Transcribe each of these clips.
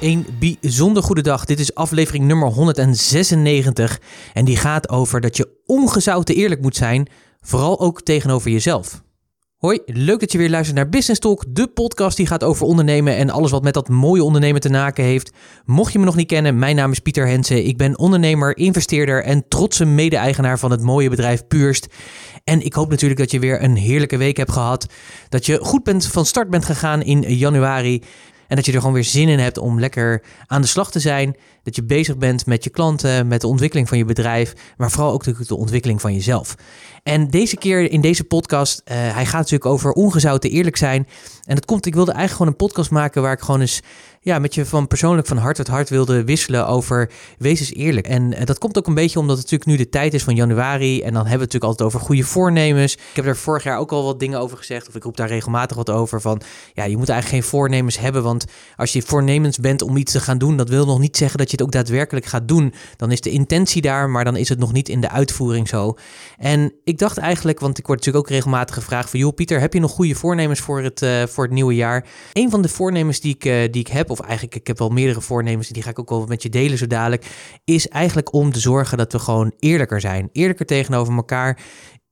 Een bijzonder goede dag. Dit is aflevering nummer 196 en die gaat over dat je ongezouten eerlijk moet zijn, vooral ook tegenover jezelf. Hoi, leuk dat je weer luistert naar Business Talk, de podcast die gaat over ondernemen en alles wat met dat mooie ondernemen te maken heeft. Mocht je me nog niet kennen, mijn naam is Pieter Hensen. Ik ben ondernemer, investeerder en trotse mede-eigenaar van het mooie bedrijf Purst. En ik hoop natuurlijk dat je weer een heerlijke week hebt gehad. Dat je goed bent van start bent gegaan in januari. En dat je er gewoon weer zin in hebt om lekker aan de slag te zijn. Dat je bezig bent met je klanten, met de ontwikkeling van je bedrijf, maar vooral ook de, de ontwikkeling van jezelf. En deze keer in deze podcast, uh, hij gaat natuurlijk over ongezouten eerlijk zijn. En dat komt, ik wilde eigenlijk gewoon een podcast maken waar ik gewoon eens ja, met je van persoonlijk van hart tot hart wilde wisselen over wees eens eerlijk. En uh, dat komt ook een beetje omdat het natuurlijk nu de tijd is van januari. En dan hebben we het natuurlijk altijd over goede voornemens. Ik heb er vorig jaar ook al wat dingen over gezegd. Of ik roep daar regelmatig wat over van, ja, je moet eigenlijk geen voornemens hebben. Want als je voornemens bent om iets te gaan doen, dat wil nog niet zeggen dat je het ook daadwerkelijk gaat doen. Dan is de intentie daar, maar dan is het nog niet in de uitvoering zo. En ik dacht eigenlijk, want ik word natuurlijk ook regelmatig gevraagd van... joh Pieter, heb je nog goede voornemens voor het, uh, het nieuwe jaar? Een van de voornemens die ik, uh, die ik heb, of eigenlijk ik heb wel meerdere voornemens... die ga ik ook wel met je delen zo dadelijk... is eigenlijk om te zorgen dat we gewoon eerlijker zijn. Eerlijker tegenover elkaar,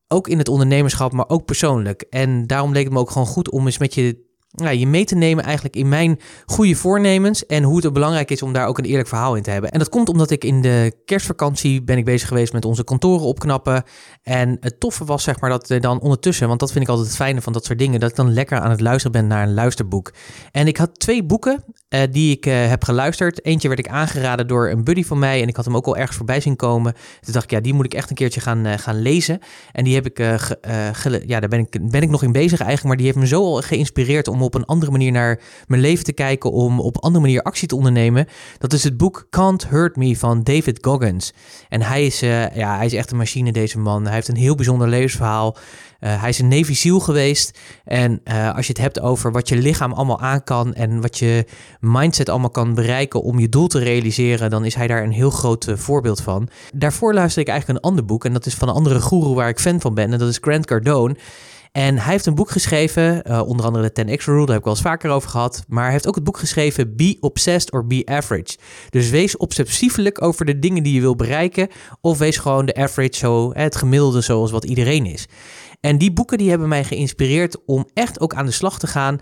ook in het ondernemerschap, maar ook persoonlijk. En daarom leek het me ook gewoon goed om eens met je ja, je mee te nemen eigenlijk in mijn goede voornemens en hoe het belangrijk is om daar ook een eerlijk verhaal in te hebben. En dat komt omdat ik in de kerstvakantie ben ik bezig geweest met onze kantoren opknappen. En het toffe was zeg maar dat er dan ondertussen, want dat vind ik altijd het fijne van dat soort dingen, dat ik dan lekker aan het luisteren ben naar een luisterboek. En ik had twee boeken uh, die ik uh, heb geluisterd. Eentje werd ik aangeraden door een buddy van mij en ik had hem ook al ergens voorbij zien komen. Toen dacht ik, ja, die moet ik echt een keertje gaan, uh, gaan lezen. En die heb ik, ja, daar ben ik, ben ik nog in bezig eigenlijk, maar die heeft me zo al geïnspireerd om op een andere manier naar mijn leven te kijken, om op een andere manier actie te ondernemen. Dat is het boek Can't Hurt Me van David Goggins. En hij is, ja, hij is echt een machine, deze man. Hij heeft een heel bijzonder levensverhaal. Uh, hij is een Navy geweest. En uh, als je het hebt over wat je lichaam allemaal aan kan en wat je mindset allemaal kan bereiken om je doel te realiseren, dan is hij daar een heel groot uh, voorbeeld van. Daarvoor luister ik eigenlijk een ander boek en dat is van een andere guru waar ik fan van ben en dat is Grant Cardone. En hij heeft een boek geschreven, uh, onder andere de 10x Rule, daar heb ik wel eens vaker over gehad. Maar hij heeft ook het boek geschreven Be Obsessed or Be Average. Dus wees obsessiefelijk over de dingen die je wil bereiken. Of wees gewoon de average, zo, het gemiddelde zoals wat iedereen is. En die boeken die hebben mij geïnspireerd om echt ook aan de slag te gaan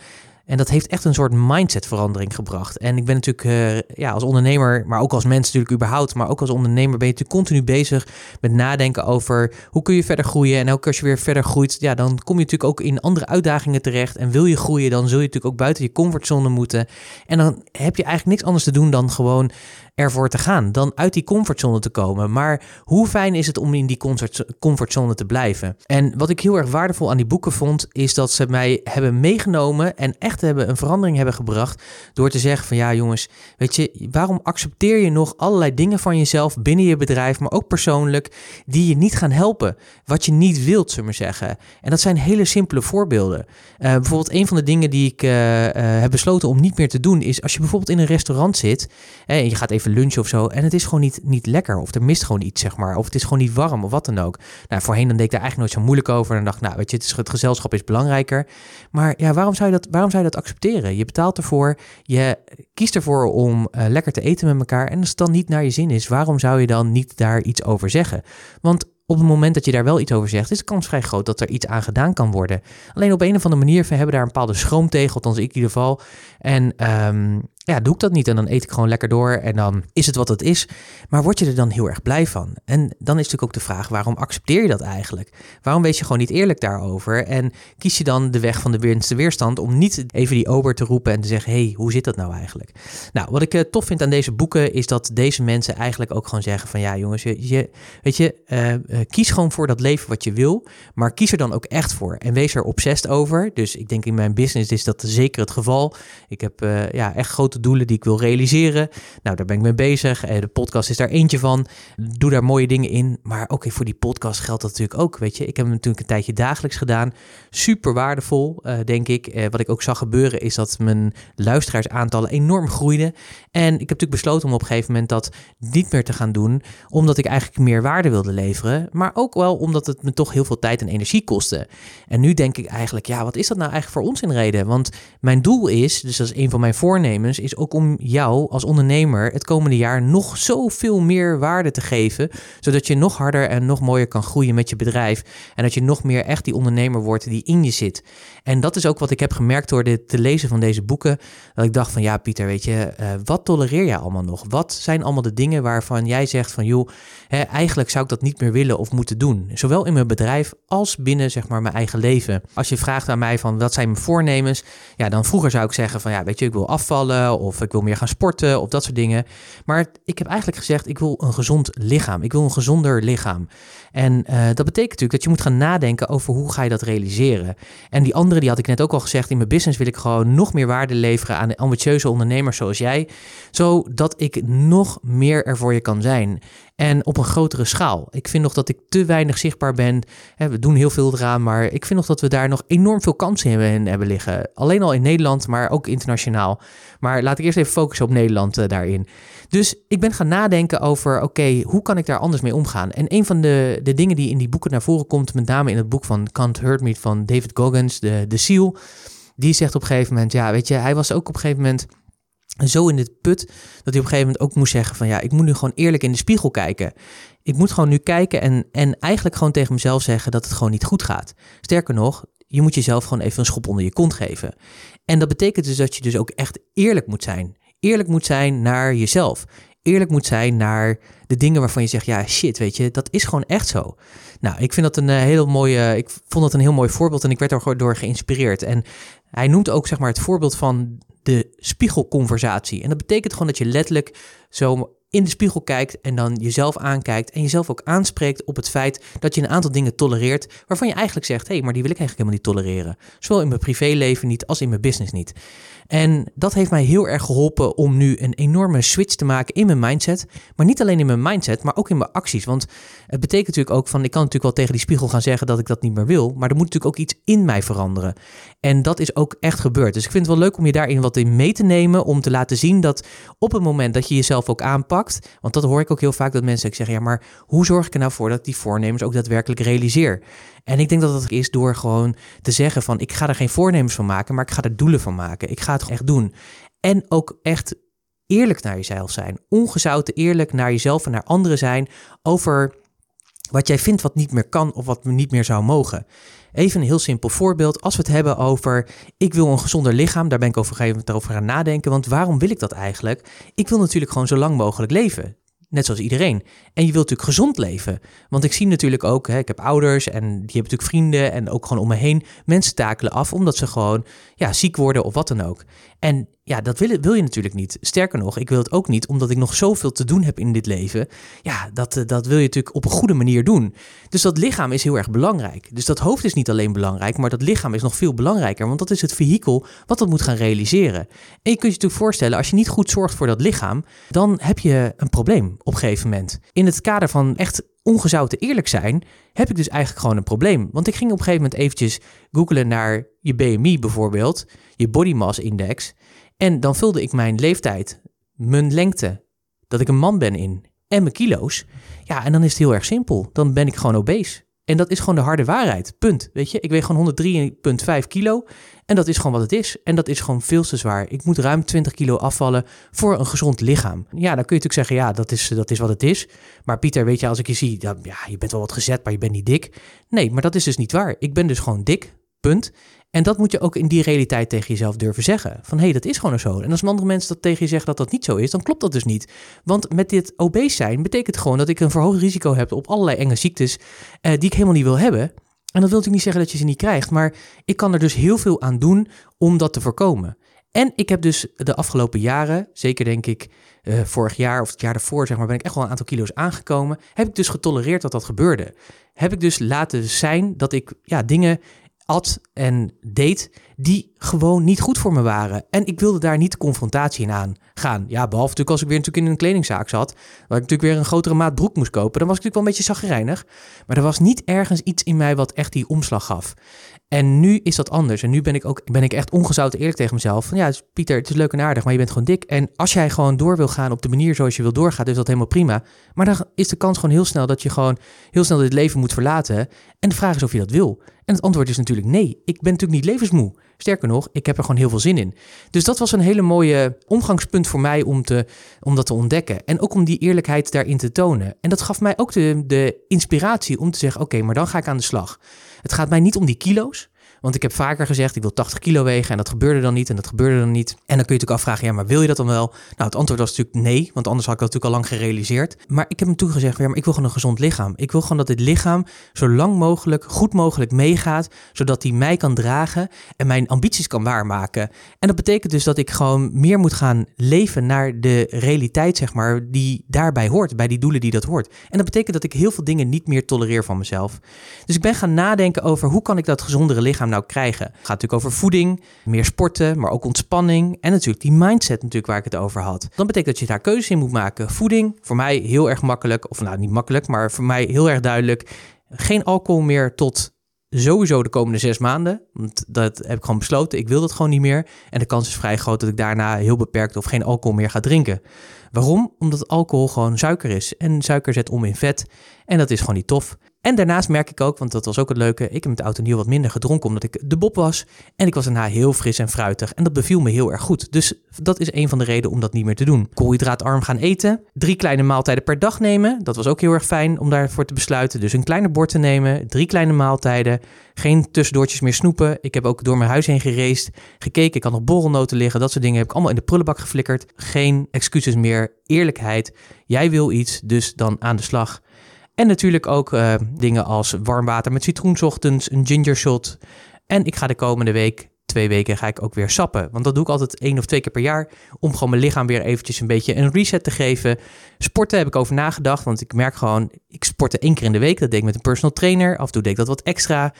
en dat heeft echt een soort mindsetverandering gebracht. En ik ben natuurlijk uh, ja, als ondernemer, maar ook als mens natuurlijk überhaupt, maar ook als ondernemer ben je natuurlijk continu bezig met nadenken over hoe kun je verder groeien. En ook als je weer verder groeit, ja, dan kom je natuurlijk ook in andere uitdagingen terecht. En wil je groeien, dan zul je natuurlijk ook buiten je comfortzone moeten. En dan heb je eigenlijk niks anders te doen dan gewoon ervoor te gaan, dan uit die comfortzone te komen. Maar hoe fijn is het om in die comfortzone te blijven? En wat ik heel erg waardevol aan die boeken vond, is dat ze mij hebben meegenomen en echt hebben een verandering hebben gebracht door te zeggen van ja jongens, weet je, waarom accepteer je nog allerlei dingen van jezelf binnen je bedrijf, maar ook persoonlijk, die je niet gaan helpen, wat je niet wilt, zullen we zeggen. En dat zijn hele simpele voorbeelden. Uh, bijvoorbeeld een van de dingen die ik uh, uh, heb besloten om niet meer te doen, is als je bijvoorbeeld in een restaurant zit en je gaat even lunchen of zo. En het is gewoon niet, niet lekker. Of er mist gewoon iets, zeg maar. Of het is gewoon niet warm of wat dan ook. Nou, voorheen dan deed ik daar eigenlijk nooit zo moeilijk over. En dan dacht nou, weet je, het, is, het gezelschap is belangrijker. Maar ja, waarom zou, je dat, waarom zou je dat accepteren? Je betaalt ervoor. Je kiest ervoor om uh, lekker te eten met elkaar. En als het dan niet naar je zin is, waarom zou je dan niet daar iets over zeggen? Want op het moment dat je daar wel iets over zegt, is de kans vrij groot dat er iets aan gedaan kan worden. Alleen op een of andere manier hebben we daar een bepaalde schroom tegen, althans ik in ieder geval. En um, ja, doe ik dat niet en dan eet ik gewoon lekker door en dan is het wat het is. Maar word je er dan heel erg blij van? En dan is natuurlijk ook de vraag, waarom accepteer je dat eigenlijk? Waarom wees je gewoon niet eerlijk daarover? En kies je dan de weg van de minste weerstand om niet even die ober te roepen en te zeggen, hey, hoe zit dat nou eigenlijk? Nou, wat ik uh, tof vind aan deze boeken is dat deze mensen eigenlijk ook gewoon zeggen van, ja jongens, je, je weet je, uh, uh, kies gewoon voor dat leven wat je wil, maar kies er dan ook echt voor en wees er obsessed over. Dus ik denk in mijn business is dat zeker het geval. Ik heb ja, echt grote doelen die ik wil realiseren. Nou, daar ben ik mee bezig. De podcast is daar eentje van. Doe daar mooie dingen in. Maar oké, voor die podcast geldt dat natuurlijk ook. Weet je, ik heb hem natuurlijk een tijdje dagelijks gedaan. Super waardevol, denk ik. wat ik ook zag gebeuren is dat mijn luisteraarsaantallen enorm groeiden. En ik heb natuurlijk besloten om op een gegeven moment dat niet meer te gaan doen, omdat ik eigenlijk meer waarde wilde leveren, maar ook wel omdat het me toch heel veel tijd en energie kostte. En nu denk ik eigenlijk, ja, wat is dat nou eigenlijk voor ons in reden? Want mijn doel is, dus dat is een van mijn voornemens, ook om jou als ondernemer het komende jaar nog zoveel meer waarde te geven, zodat je nog harder en nog mooier kan groeien met je bedrijf en dat je nog meer echt die ondernemer wordt die in je zit. En dat is ook wat ik heb gemerkt door dit te lezen van deze boeken, dat ik dacht van ja, Pieter, weet je, uh, wat tolereer jij allemaal nog? Wat zijn allemaal de dingen waarvan jij zegt van joh, hè, eigenlijk zou ik dat niet meer willen of moeten doen? Zowel in mijn bedrijf als binnen zeg maar mijn eigen leven. Als je vraagt aan mij van wat zijn mijn voornemens? Ja, dan vroeger zou ik zeggen van ja, weet je, ik wil afvallen of ik wil meer gaan sporten of dat soort dingen. Maar ik heb eigenlijk gezegd, ik wil een gezond lichaam. Ik wil een gezonder lichaam. En uh, dat betekent natuurlijk dat je moet gaan nadenken over hoe ga je dat realiseren. En die andere, die had ik net ook al gezegd, in mijn business wil ik gewoon nog meer waarde leveren aan ambitieuze ondernemers zoals jij, zodat ik nog meer er voor je kan zijn. En op een grotere schaal. Ik vind nog dat ik te weinig zichtbaar ben. We doen heel veel eraan, maar ik vind nog dat we daar nog enorm veel kansen in hebben liggen. Alleen al in Nederland, maar ook internationaal. Maar laat ik eerst even focussen op Nederland uh, daarin. Dus ik ben gaan nadenken over, oké, hoe kan ik daar anders mee omgaan? En een van de, de dingen die in die boeken naar voren komt, met name in het boek van Can't Hurt Me van David Goggins, de, de Seal, die zegt op een gegeven moment, ja, weet je, hij was ook op een gegeven moment zo in dit put dat hij op een gegeven moment ook moest zeggen van ja, ik moet nu gewoon eerlijk in de spiegel kijken. Ik moet gewoon nu kijken en, en eigenlijk gewoon tegen mezelf zeggen dat het gewoon niet goed gaat. Sterker nog, je moet jezelf gewoon even een schop onder je kont geven. En dat betekent dus dat je dus ook echt eerlijk moet zijn. Eerlijk moet zijn naar jezelf. Eerlijk moet zijn naar de dingen waarvan je zegt, ja shit, weet je, dat is gewoon echt zo. Nou, ik vind dat een uh, heel mooie, ik vond dat een heel mooi voorbeeld en ik werd er door geïnspireerd. En hij noemt ook zeg maar het voorbeeld van de spiegelconversatie. En dat betekent gewoon dat je letterlijk zo in de spiegel kijkt en dan jezelf aankijkt en jezelf ook aanspreekt op het feit dat je een aantal dingen tolereert waarvan je eigenlijk zegt, hé, hey, maar die wil ik eigenlijk helemaal niet tolereren. Zowel in mijn privéleven niet als in mijn business niet. En dat heeft mij heel erg geholpen om nu een enorme switch te maken in mijn mindset. Maar niet alleen in mijn mindset, maar ook in mijn acties. Want het betekent natuurlijk ook van, ik kan natuurlijk wel tegen die spiegel gaan zeggen dat ik dat niet meer wil. Maar er moet natuurlijk ook iets in mij veranderen. En dat is ook echt gebeurd. Dus ik vind het wel leuk om je daarin wat in mee te nemen. Om te laten zien dat op het moment dat je jezelf ook aanpakt. Want dat hoor ik ook heel vaak dat mensen zeggen, ja, maar hoe zorg ik er nou voor dat ik die voornemens ook daadwerkelijk realiseer? En ik denk dat dat is door gewoon te zeggen van ik ga er geen voornemens van maken, maar ik ga er doelen van maken. Ik ga echt doen. En ook echt eerlijk naar jezelf zijn. Ongezouten eerlijk naar jezelf en naar anderen zijn over wat jij vindt wat niet meer kan of wat niet meer zou mogen. Even een heel simpel voorbeeld. Als we het hebben over ik wil een gezonder lichaam, daar ben ik over een gegeven moment over gaan nadenken. Want waarom wil ik dat eigenlijk? Ik wil natuurlijk gewoon zo lang mogelijk leven. Net zoals iedereen. En je wilt natuurlijk gezond leven. Want ik zie natuurlijk ook, hè, ik heb ouders en die hebben natuurlijk vrienden en ook gewoon om me heen. Mensen takelen af omdat ze gewoon ja, ziek worden of wat dan ook. En ja, dat wil, wil je natuurlijk niet. Sterker nog, ik wil het ook niet omdat ik nog zoveel te doen heb in dit leven. Ja, dat, eh, dat wil je natuurlijk op een goede manier doen. Dus dat lichaam is heel erg belangrijk. Dus dat hoofd is niet alleen belangrijk, maar dat lichaam is nog veel belangrijker. Want dat is het vehikel wat dat moet gaan realiseren. En je kunt je natuurlijk voorstellen, als je niet goed zorgt voor dat lichaam, dan heb je een probleem op een gegeven moment. In het kader van echt ongezouten eerlijk zijn, heb ik dus eigenlijk gewoon een probleem. Want ik ging op een gegeven moment eventjes googlen naar je BMI bijvoorbeeld, je body mass index. En dan vulde ik mijn leeftijd, mijn lengte, dat ik een man ben in en mijn kilo's. Ja, en dan is het heel erg simpel. Dan ben ik gewoon obese. En dat is gewoon de harde waarheid. Punt. Weet je, ik weeg gewoon 103,5 kilo. En dat is gewoon wat het is. En dat is gewoon veel te zwaar. Ik moet ruim 20 kilo afvallen voor een gezond lichaam. Ja, dan kun je natuurlijk zeggen, ja, dat is, dat is wat het is. Maar Pieter, weet je, als ik je zie, dan, ja, je bent wel wat gezet, maar je bent niet dik. Nee, maar dat is dus niet waar. Ik ben dus gewoon dik. Punt. En dat moet je ook in die realiteit tegen jezelf durven zeggen. Van hé, hey, dat is gewoon zo. En als andere mensen dat tegen je zeggen dat dat niet zo is, dan klopt dat dus niet. Want met dit obese zijn betekent gewoon dat ik een verhoogd risico heb op allerlei enge ziektes eh, die ik helemaal niet wil hebben. En dat wil natuurlijk niet zeggen dat je ze niet krijgt, maar ik kan er dus heel veel aan doen om dat te voorkomen. En ik heb dus de afgelopen jaren, zeker denk ik uh, vorig jaar of het jaar daarvoor, zeg maar, ben ik echt wel een aantal kilo's aangekomen. Heb ik dus getolereerd dat dat gebeurde. Heb ik dus laten zijn dat ik ja, dingen at en deed die gewoon niet goed voor me waren. En ik wilde daar niet de confrontatie in aangaan. Ja, behalve natuurlijk als ik weer natuurlijk in een kledingzaak zat, waar ik natuurlijk weer een grotere maat broek moest kopen, dan was ik natuurlijk wel een beetje zagrijnig. Maar er was niet ergens iets in mij wat echt die omslag gaf. En nu is dat anders. En nu ben ik ook ben ik echt ongezouten eerlijk tegen mezelf. Van ja, Pieter, het is leuk en aardig, maar je bent gewoon dik. En als jij gewoon door wil gaan op de manier zoals je wil doorgaan, is dat helemaal prima. Maar dan is de kans gewoon heel snel dat je gewoon heel snel dit leven moet verlaten. En de vraag is of je dat wil. En het antwoord is natuurlijk nee. Ik ben natuurlijk niet levensmoe. Sterker nog, ik heb er gewoon heel veel zin in. Dus dat was een hele mooie omgangspunt voor mij om, te, om dat te ontdekken. En ook om die eerlijkheid daarin te tonen. En dat gaf mij ook de, de inspiratie om te zeggen: oké, maar dan ga ik aan de slag. Het gaat mij niet om die kilo's. Want ik heb vaker gezegd, ik wil 80 kilo wegen en dat gebeurde dan niet en dat gebeurde dan niet. En dan kun je natuurlijk afvragen, ja, maar wil je dat dan wel? Nou, het antwoord was natuurlijk nee, want anders had ik dat natuurlijk al lang gerealiseerd. Maar ik heb hem toen gezegd, ja, maar ik wil gewoon een gezond lichaam. Ik wil gewoon dat dit lichaam zo lang mogelijk, goed mogelijk meegaat, zodat hij mij kan dragen en mijn ambities kan waarmaken. En dat betekent dus dat ik gewoon meer moet gaan leven naar de realiteit, zeg maar, die daarbij hoort, bij die doelen die dat hoort. En dat betekent dat ik heel veel dingen niet meer tolereer van mezelf. Dus ik ben gaan nadenken over hoe kan ik dat gezondere lichaam nou krijgen. Het gaat natuurlijk over voeding, meer sporten, maar ook ontspanning en natuurlijk die mindset natuurlijk waar ik het over had. Dan betekent dat je daar keuzes in moet maken. Voeding, voor mij heel erg makkelijk, of nou niet makkelijk, maar voor mij heel erg duidelijk. Geen alcohol meer tot sowieso de komende zes maanden. Want dat heb ik gewoon besloten. Ik wil dat gewoon niet meer. En de kans is vrij groot dat ik daarna heel beperkt of geen alcohol meer ga drinken. Waarom? Omdat alcohol gewoon suiker is. En suiker zet om in vet. En dat is gewoon niet tof. En daarnaast merk ik ook, want dat was ook het leuke, ik heb met oud en nieuw wat minder gedronken omdat ik de bob was. En ik was daarna heel fris en fruitig en dat beviel me heel erg goed. Dus dat is een van de redenen om dat niet meer te doen. Koolhydraatarm gaan eten, drie kleine maaltijden per dag nemen. Dat was ook heel erg fijn om daarvoor te besluiten. Dus een kleiner bord te nemen, drie kleine maaltijden, geen tussendoortjes meer snoepen. Ik heb ook door mijn huis heen gereisd, gekeken, ik had nog borrelnoten liggen, dat soort dingen heb ik allemaal in de prullenbak geflikkerd. Geen excuses meer, eerlijkheid. Jij wil iets, dus dan aan de slag. En natuurlijk ook uh, dingen als warm water met citroen ochtends, een ginger shot. En ik ga de komende week, twee weken, ga ik ook weer sappen. Want dat doe ik altijd één of twee keer per jaar. Om gewoon mijn lichaam weer eventjes een beetje een reset te geven. Sporten heb ik over nagedacht. Want ik merk gewoon, ik sporte één keer in de week. Dat deed ik met een personal trainer. Af en toe deed ik dat wat extra.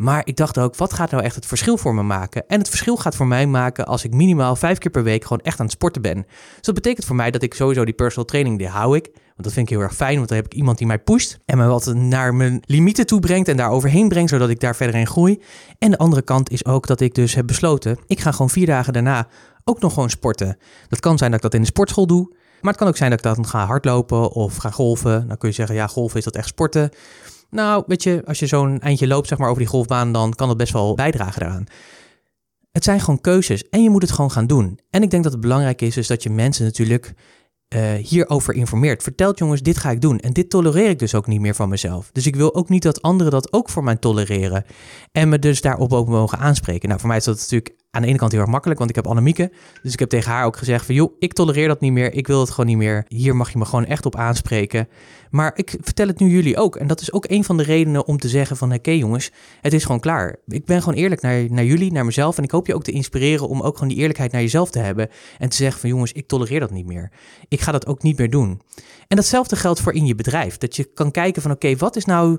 Maar ik dacht ook, wat gaat nou echt het verschil voor me maken? En het verschil gaat voor mij maken als ik minimaal vijf keer per week gewoon echt aan het sporten ben. Dus dat betekent voor mij dat ik sowieso die personal training, die hou ik. Want dat vind ik heel erg fijn, want dan heb ik iemand die mij pusht en me wat naar mijn limieten toe brengt en daar overheen brengt, zodat ik daar verder in groei. En de andere kant is ook dat ik dus heb besloten, ik ga gewoon vier dagen daarna ook nog gewoon sporten. Dat kan zijn dat ik dat in de sportschool doe, maar het kan ook zijn dat ik dan ga hardlopen of ga golven. Dan kun je zeggen, ja, golven is dat echt sporten. Nou, weet je, als je zo'n eindje loopt zeg maar, over die golfbaan, dan kan dat best wel bijdragen daaraan. Het zijn gewoon keuzes en je moet het gewoon gaan doen. En ik denk dat het belangrijk is, is dat je mensen natuurlijk uh, hierover informeert. Vertelt jongens, dit ga ik doen. En dit tolereer ik dus ook niet meer van mezelf. Dus ik wil ook niet dat anderen dat ook voor mij tolereren. En me dus daarop ook mogen aanspreken. Nou, voor mij is dat natuurlijk aan de ene kant heel erg makkelijk, want ik heb Annemieke. Dus ik heb tegen haar ook gezegd van, joh, ik tolereer dat niet meer. Ik wil het gewoon niet meer. Hier mag je me gewoon echt op aanspreken. Maar ik vertel het nu jullie ook. En dat is ook een van de redenen om te zeggen van, oké jongens, het is gewoon klaar. Ik ben gewoon eerlijk naar, naar jullie, naar mezelf. En ik hoop je ook te inspireren om ook gewoon die eerlijkheid naar jezelf te hebben. En te zeggen van, jongens, ik tolereer dat niet meer. Ik ga dat ook niet meer doen. En datzelfde geldt voor in je bedrijf. Dat je kan kijken van, oké, wat is nou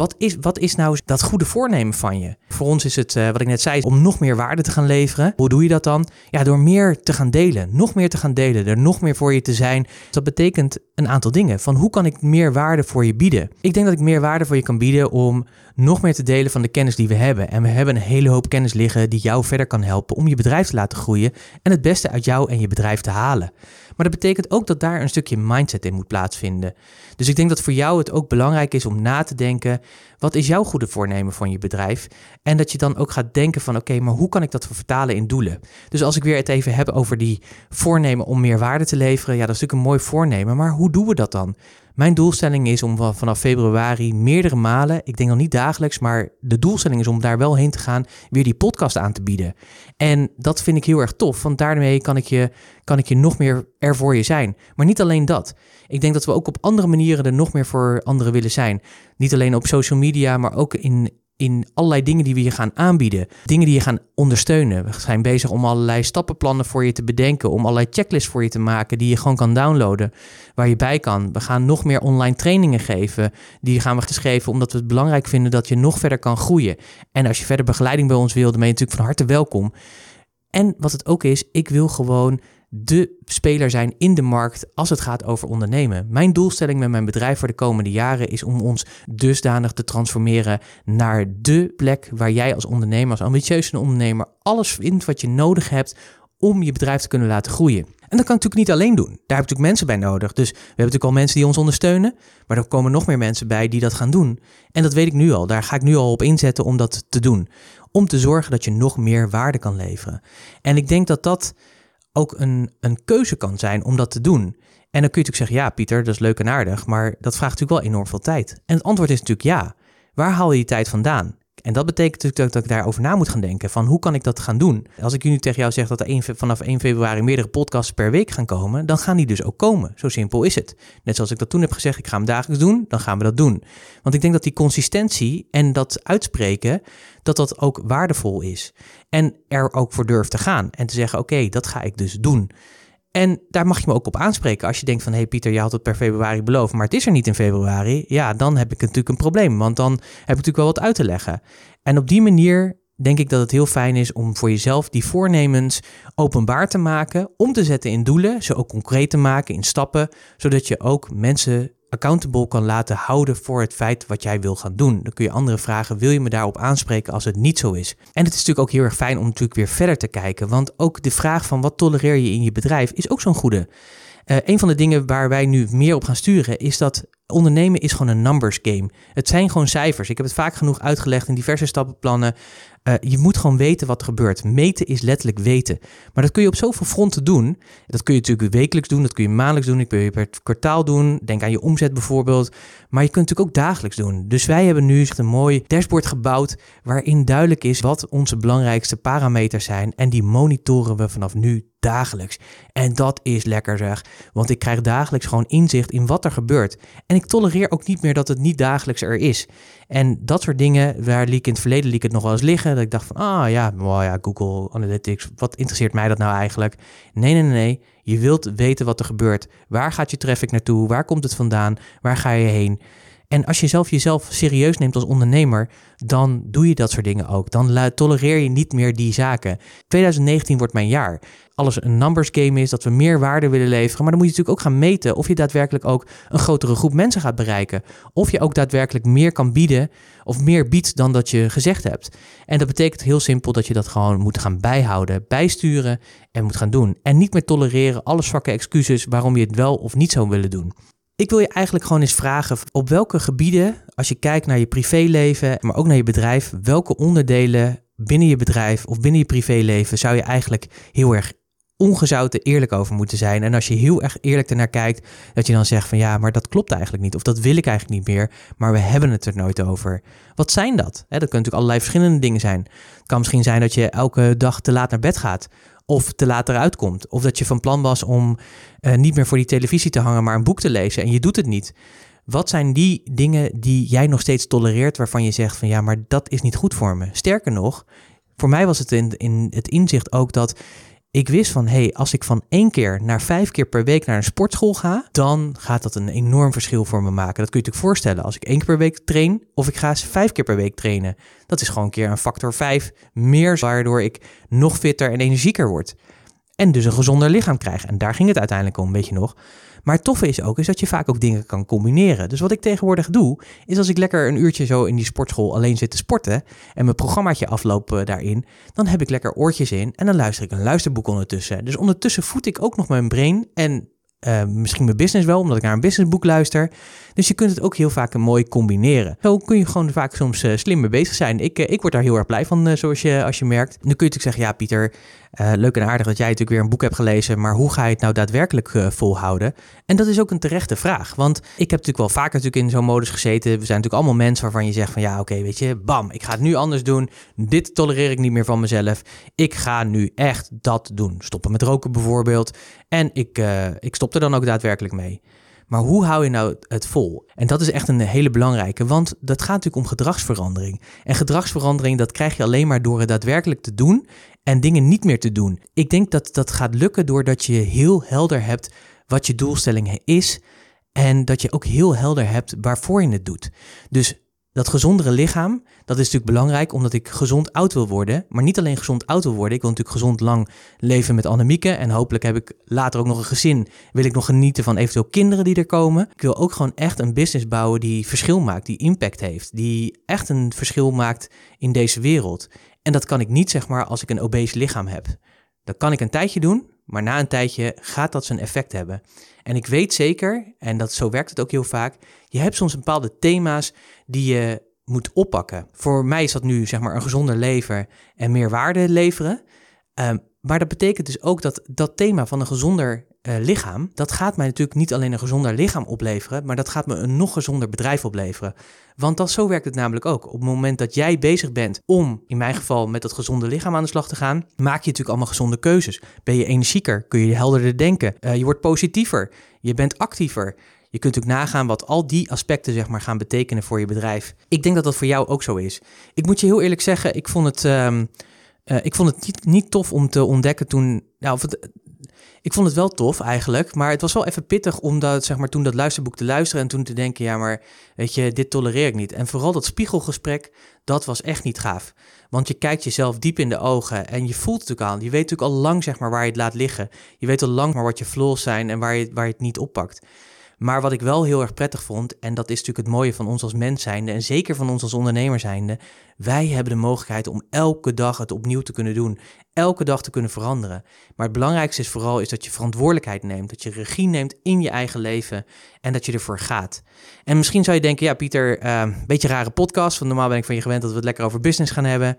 wat is, wat is nou dat goede voornemen van je? Voor ons is het, uh, wat ik net zei, om nog meer waarde te gaan leveren. Hoe doe je dat dan? Ja, door meer te gaan delen. Nog meer te gaan delen. Er nog meer voor je te zijn. Dat betekent een aantal dingen. Van hoe kan ik meer waarde voor je bieden? Ik denk dat ik meer waarde voor je kan bieden om nog meer te delen van de kennis die we hebben. En we hebben een hele hoop kennis liggen die jou verder kan helpen om je bedrijf te laten groeien en het beste uit jou en je bedrijf te halen. Maar dat betekent ook dat daar een stukje mindset in moet plaatsvinden. Dus ik denk dat voor jou het ook belangrijk is om na te denken: wat is jouw goede voornemen van je bedrijf? En dat je dan ook gaat denken van oké, maar hoe kan ik dat vertalen in doelen? Dus als ik weer het even heb over die voornemen om meer waarde te leveren, ja, dat is natuurlijk een mooi voornemen, maar hoe doen we dat dan? Mijn doelstelling is om vanaf februari meerdere malen, ik denk nog niet dagelijks, maar de doelstelling is om daar wel heen te gaan, weer die podcast aan te bieden. En dat vind ik heel erg tof, want daarmee kan ik je, kan ik je nog meer er voor je zijn. Maar niet alleen dat. Ik denk dat we ook op andere manieren er nog meer voor anderen willen zijn. Niet alleen op social media, maar ook in in allerlei dingen die we je gaan aanbieden. Dingen die je gaan ondersteunen. We zijn bezig om allerlei stappenplannen voor je te bedenken. Om allerlei checklists voor je te maken die je gewoon kan downloaden. Waar je bij kan. We gaan nog meer online trainingen geven. Die gaan we geschreven omdat we het belangrijk vinden dat je nog verder kan groeien. En als je verder begeleiding bij ons wil, dan ben je natuurlijk van harte welkom. En wat het ook is, ik wil gewoon de speler zijn in de markt als het gaat over ondernemen. Mijn doelstelling met mijn bedrijf voor de komende jaren is om ons dusdanig te transformeren naar de plek waar jij als ondernemer, als ambitieuze ondernemer, alles vindt wat je nodig hebt om je bedrijf te kunnen laten groeien. En dat kan ik natuurlijk niet alleen doen. Daar heb ik natuurlijk mensen bij nodig. Dus we hebben natuurlijk al mensen die ons ondersteunen. Maar er komen nog meer mensen bij die dat gaan doen. En dat weet ik nu al. Daar ga ik nu al op inzetten om dat te doen. Om te zorgen dat je nog meer waarde kan leveren. En ik denk dat dat ook een, een keuze kan zijn om dat te doen. En dan kun je natuurlijk zeggen, ja Pieter, dat is leuk en aardig, maar dat vraagt natuurlijk wel enorm veel tijd. En het antwoord is natuurlijk ja. Waar haal je die tijd vandaan? En dat betekent natuurlijk dat ik daarover na moet gaan denken. Van hoe kan ik dat gaan doen? Als ik nu tegen jou zeg dat er vanaf 1 februari meerdere podcasts per week gaan komen, dan gaan die dus ook komen. Zo simpel is het. Net zoals ik dat toen heb gezegd, ik ga hem dagelijks doen, dan gaan we dat doen. Want ik denk dat die consistentie en dat uitspreken, dat dat ook waardevol is. En er ook voor durft te gaan. En te zeggen, oké, dat ga ik dus doen. En daar mag je me ook op aanspreken. Als je denkt van, hé hey Pieter, je had het per februari beloofd, maar het is er niet in februari. Ja, dan heb ik natuurlijk een probleem, want dan heb ik natuurlijk wel wat uit te leggen. En op die manier denk ik dat het heel fijn is om voor jezelf die voornemens openbaar te maken, om te zetten in doelen, ze ook concreet te maken in stappen, zodat je ook mensen accountable kan laten houden voor het feit wat jij wil gaan doen. Dan kun je anderen vragen, wil je me daarop aanspreken als het niet zo is? En het is natuurlijk ook heel erg fijn om natuurlijk weer verder te kijken, want ook de vraag van wat tolereer je in je bedrijf is ook zo'n goede. Uh, een van de dingen waar wij nu meer op gaan sturen is dat ondernemen is gewoon een numbers game. Het zijn gewoon cijfers. Ik heb het vaak genoeg uitgelegd in diverse stappenplannen. Uh, je moet gewoon weten wat er gebeurt. Meten is letterlijk weten. Maar dat kun je op zoveel fronten doen. Dat kun je natuurlijk wekelijks doen, dat kun je maandelijks doen, dat kun je per kwartaal doen. Denk aan je omzet bijvoorbeeld. Maar je kunt het natuurlijk ook dagelijks doen. Dus wij hebben nu een mooi dashboard gebouwd waarin duidelijk is wat onze belangrijkste parameters zijn. En die monitoren we vanaf nu dagelijks. En dat is lekker zeg, want ik krijg dagelijks gewoon inzicht in wat er gebeurt. En ik tolereer ook niet meer dat het niet dagelijks er is. En dat soort dingen, waar liep in het verleden het nog wel eens liggen. Dat ik dacht van, ah ja, ja, Google Analytics, wat interesseert mij dat nou eigenlijk? Nee, nee, nee, nee. Je wilt weten wat er gebeurt. Waar gaat je traffic naartoe? Waar komt het vandaan? Waar ga je heen? En als je zelf jezelf serieus neemt als ondernemer, dan doe je dat soort dingen ook. Dan tolereer je niet meer die zaken. 2019 wordt mijn jaar. Alles een numbers game is, dat we meer waarde willen leveren. Maar dan moet je natuurlijk ook gaan meten of je daadwerkelijk ook een grotere groep mensen gaat bereiken. Of je ook daadwerkelijk meer kan bieden of meer biedt dan dat je gezegd hebt. En dat betekent heel simpel dat je dat gewoon moet gaan bijhouden, bijsturen en moet gaan doen. En niet meer tolereren alle zwakke excuses waarom je het wel of niet zou willen doen. Ik wil je eigenlijk gewoon eens vragen op welke gebieden, als je kijkt naar je privéleven, maar ook naar je bedrijf, welke onderdelen binnen je bedrijf of binnen je privéleven zou je eigenlijk heel erg ongezouten eerlijk over moeten zijn. En als je heel erg eerlijk ernaar kijkt, dat je dan zegt van ja, maar dat klopt eigenlijk niet. Of dat wil ik eigenlijk niet meer, maar we hebben het er nooit over. Wat zijn dat? dat kunnen natuurlijk allerlei verschillende dingen zijn. Het kan misschien zijn dat je elke dag te laat naar bed gaat of te laat eruit komt. Of dat je van plan was om uh, niet meer voor die televisie te hangen, maar een boek te lezen en je doet het niet. Wat zijn die dingen die jij nog steeds tolereert waarvan je zegt van ja, maar dat is niet goed voor me? Sterker nog, voor mij was het in, in het inzicht ook dat ik wist van, hé, hey, als ik van één keer naar vijf keer per week naar een sportschool ga, dan gaat dat een enorm verschil voor me maken. Dat kun je natuurlijk voorstellen. Als ik één keer per week train, of ik ga vijf keer per week trainen, dat is gewoon een keer een factor vijf meer, waardoor ik nog fitter en energieker word. En dus een gezonder lichaam krijg. En daar ging het uiteindelijk om, weet je nog. Maar het toffe is ook is dat je vaak ook dingen kan combineren. Dus wat ik tegenwoordig doe, is als ik lekker een uurtje zo in die sportschool alleen zit te sporten en mijn programmaatje afloop uh, daarin, dan heb ik lekker oortjes in en dan luister ik een luisterboek ondertussen. Dus ondertussen voed ik ook nog mijn brain en uh, misschien mijn business wel, omdat ik naar een businessboek luister. Dus je kunt het ook heel vaak mooi combineren. Zo kun je gewoon vaak soms uh, slim mee bezig zijn. Ik, uh, ik word daar heel erg blij van, zoals je, als je merkt. Nu kun je natuurlijk zeggen, ja Pieter, leuk en aardig dat jij natuurlijk weer een boek hebt gelezen, maar hoe ga je het nou daadwerkelijk volhouden? En dat is ook een terechte vraag, want ik heb natuurlijk wel vaker natuurlijk in zo'n modus gezeten. We zijn natuurlijk allemaal mensen waarvan je zegt van, ja oké, weet je, bam, ik ga het nu anders doen. Dit tolereer ik niet meer van mezelf. Ik ga nu echt dat doen. Stoppen met roken bijvoorbeeld. En ik, ik stop er dan ook daadwerkelijk mee. Maar hoe hou je nou het vol? En dat is echt een hele belangrijke, want dat gaat natuurlijk om gedragsverandering. En gedragsverandering, dat krijg je alleen maar door het daadwerkelijk te doen en dingen niet meer te doen. Ik denk dat dat gaat lukken doordat je heel helder hebt wat je doelstelling is en dat je ook heel helder hebt waarvoor je het doet. Dus dat gezondere lichaam, dat is natuurlijk belangrijk omdat ik gezond oud wil worden. Maar niet alleen gezond oud wil worden, ik wil natuurlijk gezond lang leven met Annemieke. En hopelijk heb ik later ook nog een gezin. Wil ik nog genieten van eventueel kinderen die er komen. Ik wil ook gewoon echt een business bouwen die verschil maakt, die impact heeft. Die echt een verschil maakt in deze wereld. En dat kan ik niet zeg maar als ik een obese lichaam heb. Dat kan ik een tijdje doen, maar na een tijdje gaat dat zijn effect hebben. En ik weet zeker, en dat, zo werkt het ook heel vaak, je hebt soms bepaalde thema's die je moet oppakken. Voor mij is dat nu zeg maar een gezonder leven en meer waarde leveren. Um, maar dat betekent dus ook dat dat thema van een gezonder uh, lichaam, dat gaat mij natuurlijk niet alleen een gezonder lichaam opleveren, maar dat gaat me een nog gezonder bedrijf opleveren. Want dat, zo werkt het namelijk ook. Op het moment dat jij bezig bent om, in mijn geval, met dat gezonde lichaam aan de slag te gaan, maak je natuurlijk allemaal gezonde keuzes. Ben je energieker? Kun je helderder denken? Uh, je wordt positiever. Je bent actiever. Je kunt natuurlijk nagaan wat al die aspecten zeg maar, gaan betekenen voor je bedrijf. Ik denk dat dat voor jou ook zo is. Ik moet je heel eerlijk zeggen, ik vond het, um, uh, ik vond het niet, niet, tof om te ontdekken toen. Nou, of het, ik vond het wel tof eigenlijk, maar het was wel even pittig om dat, zeg maar, toen dat luisterboek te luisteren en toen te denken, ja, maar weet je, dit tolereer ik niet. En vooral dat spiegelgesprek, dat was echt niet gaaf. Want je kijkt jezelf diep in de ogen en je voelt het natuurlijk al. Je weet natuurlijk al lang, zeg maar, waar je het laat liggen. Je weet al lang maar wat je flaws zijn en waar je, waar je het niet oppakt. Maar wat ik wel heel erg prettig vond, en dat is natuurlijk het mooie van ons als mens zijnde, en zeker van ons als ondernemer zijnde, wij hebben de mogelijkheid om elke dag het opnieuw te kunnen doen, elke dag te kunnen veranderen. Maar het belangrijkste is vooral is dat je verantwoordelijkheid neemt, dat je regie neemt in je eigen leven en dat je ervoor gaat. En misschien zou je denken, ja Pieter, een uh, beetje rare podcast, want normaal ben ik van je gewend dat we het lekker over business gaan hebben.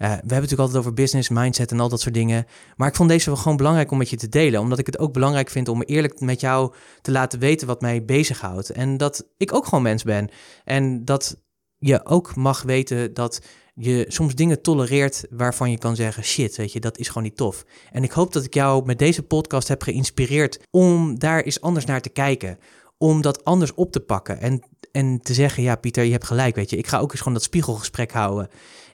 Uh, we hebben het natuurlijk altijd over business, mindset en al dat soort dingen. Maar ik vond deze wel gewoon belangrijk om met je te delen. Omdat ik het ook belangrijk vind om eerlijk met jou te laten weten wat mij bezighoudt. En dat ik ook gewoon mens ben. En dat je ook mag weten dat je soms dingen tolereert waarvan je kan zeggen: shit, weet je, dat is gewoon niet tof. En ik hoop dat ik jou met deze podcast heb geïnspireerd om daar eens anders naar te kijken. Om dat anders op te pakken. En, en te zeggen: ja, Pieter, je hebt gelijk, weet je. Ik ga ook eens gewoon dat spiegelgesprek houden.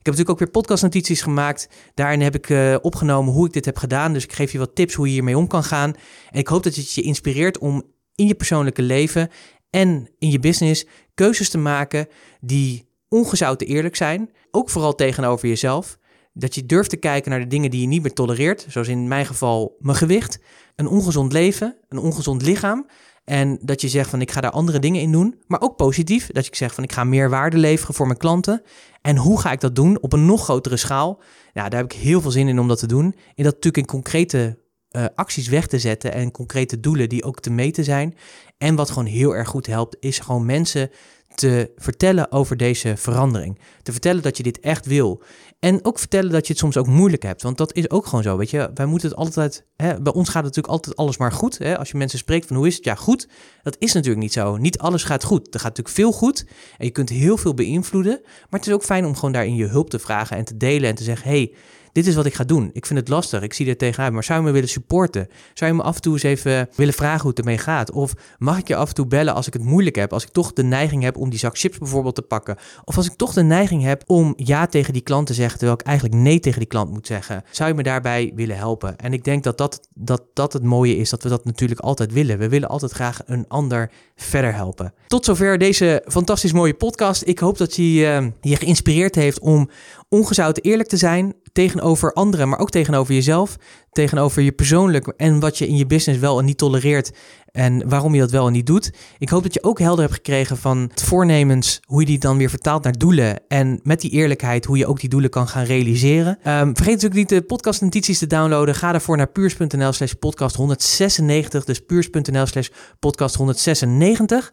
Ik heb natuurlijk ook weer podcastnotities gemaakt. Daarin heb ik uh, opgenomen hoe ik dit heb gedaan. Dus ik geef je wat tips hoe je hiermee om kan gaan. En ik hoop dat het je inspireert om in je persoonlijke leven en in je business keuzes te maken die ongezouten eerlijk zijn. Ook vooral tegenover jezelf. Dat je durft te kijken naar de dingen die je niet meer tolereert. Zoals in mijn geval mijn gewicht, een ongezond leven, een ongezond lichaam. En dat je zegt van ik ga daar andere dingen in doen. Maar ook positief. Dat je zegt van ik ga meer waarde leveren voor mijn klanten. En hoe ga ik dat doen op een nog grotere schaal? Nou, daar heb ik heel veel zin in om dat te doen. En dat natuurlijk in concrete uh, acties weg te zetten en concrete doelen die ook te meten zijn. En wat gewoon heel erg goed helpt, is gewoon mensen te vertellen over deze verandering. Te vertellen dat je dit echt wil. En ook vertellen dat je het soms ook moeilijk hebt. Want dat is ook gewoon zo. Weet je, wij moeten het altijd. Hè, bij ons gaat het natuurlijk altijd alles maar goed. Hè? Als je mensen spreekt van hoe is het? Ja, goed. Dat is natuurlijk niet zo. Niet alles gaat goed. Er gaat natuurlijk veel goed. En je kunt heel veel beïnvloeden. Maar het is ook fijn om gewoon daarin je hulp te vragen en te delen en te zeggen: hey, dit is wat ik ga doen. Ik vind het lastig. Ik zie er tegenuit. Maar zou je me willen supporten? Zou je me af en toe eens even willen vragen hoe het ermee gaat? Of mag ik je af en toe bellen als ik het moeilijk heb? Als ik toch de neiging heb om die zak chips bijvoorbeeld te pakken? Of als ik toch de neiging heb om ja tegen die klant te zeggen, terwijl ik eigenlijk nee tegen die klant moet zeggen? Zou je me daarbij willen helpen? En ik denk dat dat, dat, dat het mooie is, dat we dat natuurlijk altijd willen. We willen altijd graag een ander verder helpen. Tot zover deze fantastisch mooie podcast. Ik hoop dat je uh, je geïnspireerd heeft om ongezouten eerlijk te zijn tegenover anderen, maar ook tegenover jezelf, tegenover je persoonlijk en wat je in je business wel en niet tolereert en waarom je dat wel en niet doet. Ik hoop dat je ook helder hebt gekregen van het voornemens, hoe je die dan weer vertaalt naar doelen en met die eerlijkheid hoe je ook die doelen kan gaan realiseren. Um, vergeet natuurlijk niet de podcast notities te downloaden. Ga daarvoor naar puurs.nl slash podcast 196, dus puurs.nl slash podcast 196.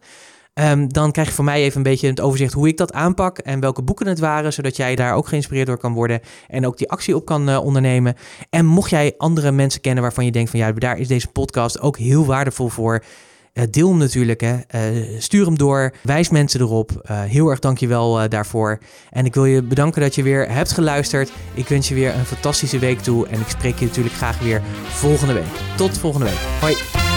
Um, dan krijg je van mij even een beetje het overzicht hoe ik dat aanpak en welke boeken het waren, zodat jij daar ook geïnspireerd door kan worden en ook die actie op kan uh, ondernemen. En mocht jij andere mensen kennen waarvan je denkt van ja, daar is deze podcast ook heel waardevol voor. Uh, deel hem natuurlijk, hè. Uh, stuur hem door, wijs mensen erop. heel erg dankjewel uh, daarvoor. En ik wil je bedanken dat je weer hebt geluisterd. Ik wens je weer een fantastische week toe en ik spreek je natuurlijk graag weer volgende week. Tot volgende week. Hoi.